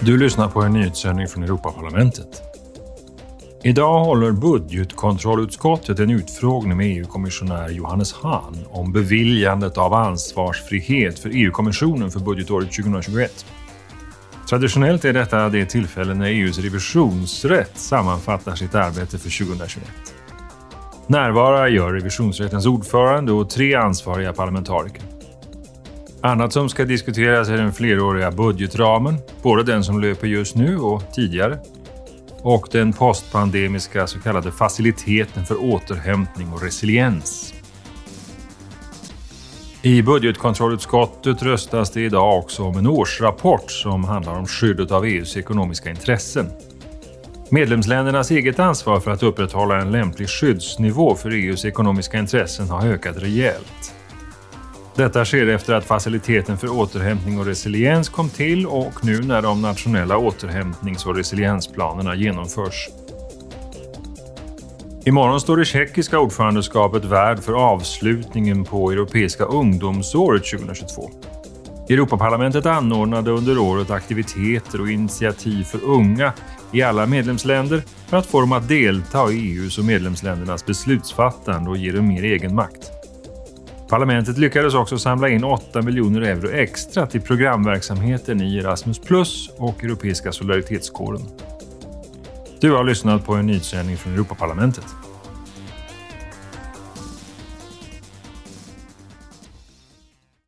Du lyssnar på en nyhetssändning från Europaparlamentet. Idag håller budgetkontrollutskottet en utfrågning med EU-kommissionär Johannes Hahn om beviljandet av ansvarsfrihet för EU-kommissionen för budgetåret 2021. Traditionellt är detta det tillfälle när EUs revisionsrätt sammanfattar sitt arbete för 2021. Närvara gör revisionsrättens ordförande och tre ansvariga parlamentariker. Annat som ska diskuteras är den fleråriga budgetramen, både den som löper just nu och tidigare, och den postpandemiska så kallade faciliteten för återhämtning och resiliens. I budgetkontrollutskottet röstas det idag också om en årsrapport som handlar om skyddet av EUs ekonomiska intressen. Medlemsländernas eget ansvar för att upprätthålla en lämplig skyddsnivå för EUs ekonomiska intressen har ökat rejält. Detta sker efter att faciliteten för återhämtning och resiliens kom till och nu när de nationella återhämtnings och resiliensplanerna genomförs. Imorgon står det tjeckiska ordförandeskapet värd för avslutningen på Europeiska ungdomsåret 2022. Europaparlamentet anordnade under året aktiviteter och initiativ för unga i alla medlemsländer för att få dem att delta i EUs och medlemsländernas beslutsfattande och ge dem mer egenmakt. Parlamentet lyckades också samla in 8 miljoner euro extra till programverksamheten i Erasmus Plus och Europeiska solidaritetskåren. Du har lyssnat på en nyhetssändning från Europaparlamentet.